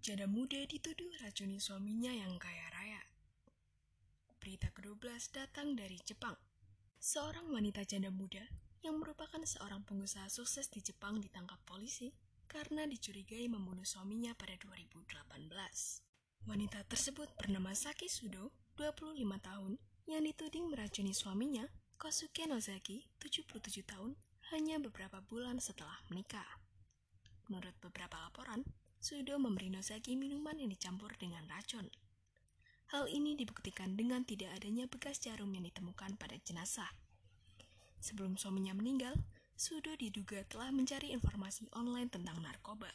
Janda muda dituduh racuni suaminya yang kaya raya. Berita ke-12 datang dari Jepang. Seorang wanita janda muda yang merupakan seorang pengusaha sukses di Jepang ditangkap polisi karena dicurigai membunuh suaminya pada 2018. Wanita tersebut bernama Saki Sudo, 25 tahun, yang dituding meracuni suaminya, Kosuke Nozaki, 77 tahun, hanya beberapa bulan setelah menikah. Menurut beberapa laporan, Sudo memberi Nozaki minuman yang dicampur dengan racun. Hal ini dibuktikan dengan tidak adanya bekas jarum yang ditemukan pada jenazah. Sebelum suaminya meninggal, Sudo diduga telah mencari informasi online tentang narkoba.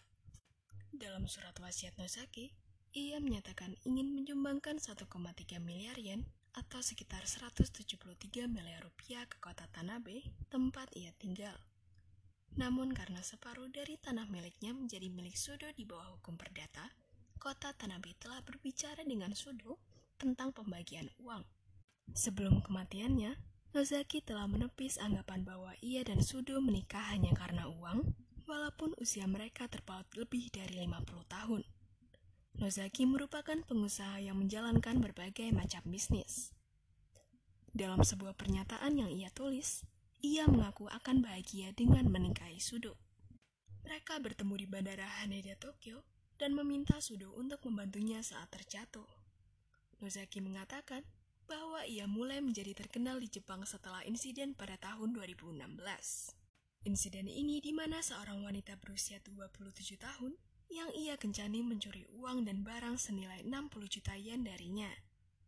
Dalam surat wasiat Nozaki, ia menyatakan ingin menyumbangkan 1,3 miliar yen atau sekitar 173 miliar rupiah ke kota Tanabe, tempat ia tinggal. Namun karena separuh dari tanah miliknya menjadi milik Sudo di bawah hukum perdata, kota Tanabe telah berbicara dengan Sudo tentang pembagian uang. Sebelum kematiannya, Nozaki telah menepis anggapan bahwa ia dan Sudo menikah hanya karena uang, walaupun usia mereka terpaut lebih dari 50 tahun. Nozaki merupakan pengusaha yang menjalankan berbagai macam bisnis. Dalam sebuah pernyataan yang ia tulis, ia mengaku akan bahagia dengan menikahi Sudo. Mereka bertemu di Bandara Haneda, Tokyo, dan meminta Sudo untuk membantunya saat terjatuh. Nozaki mengatakan bahwa ia mulai menjadi terkenal di Jepang setelah insiden pada tahun 2016. Insiden ini di mana seorang wanita berusia 27 tahun yang ia kencani mencuri uang dan barang senilai 60 juta yen darinya.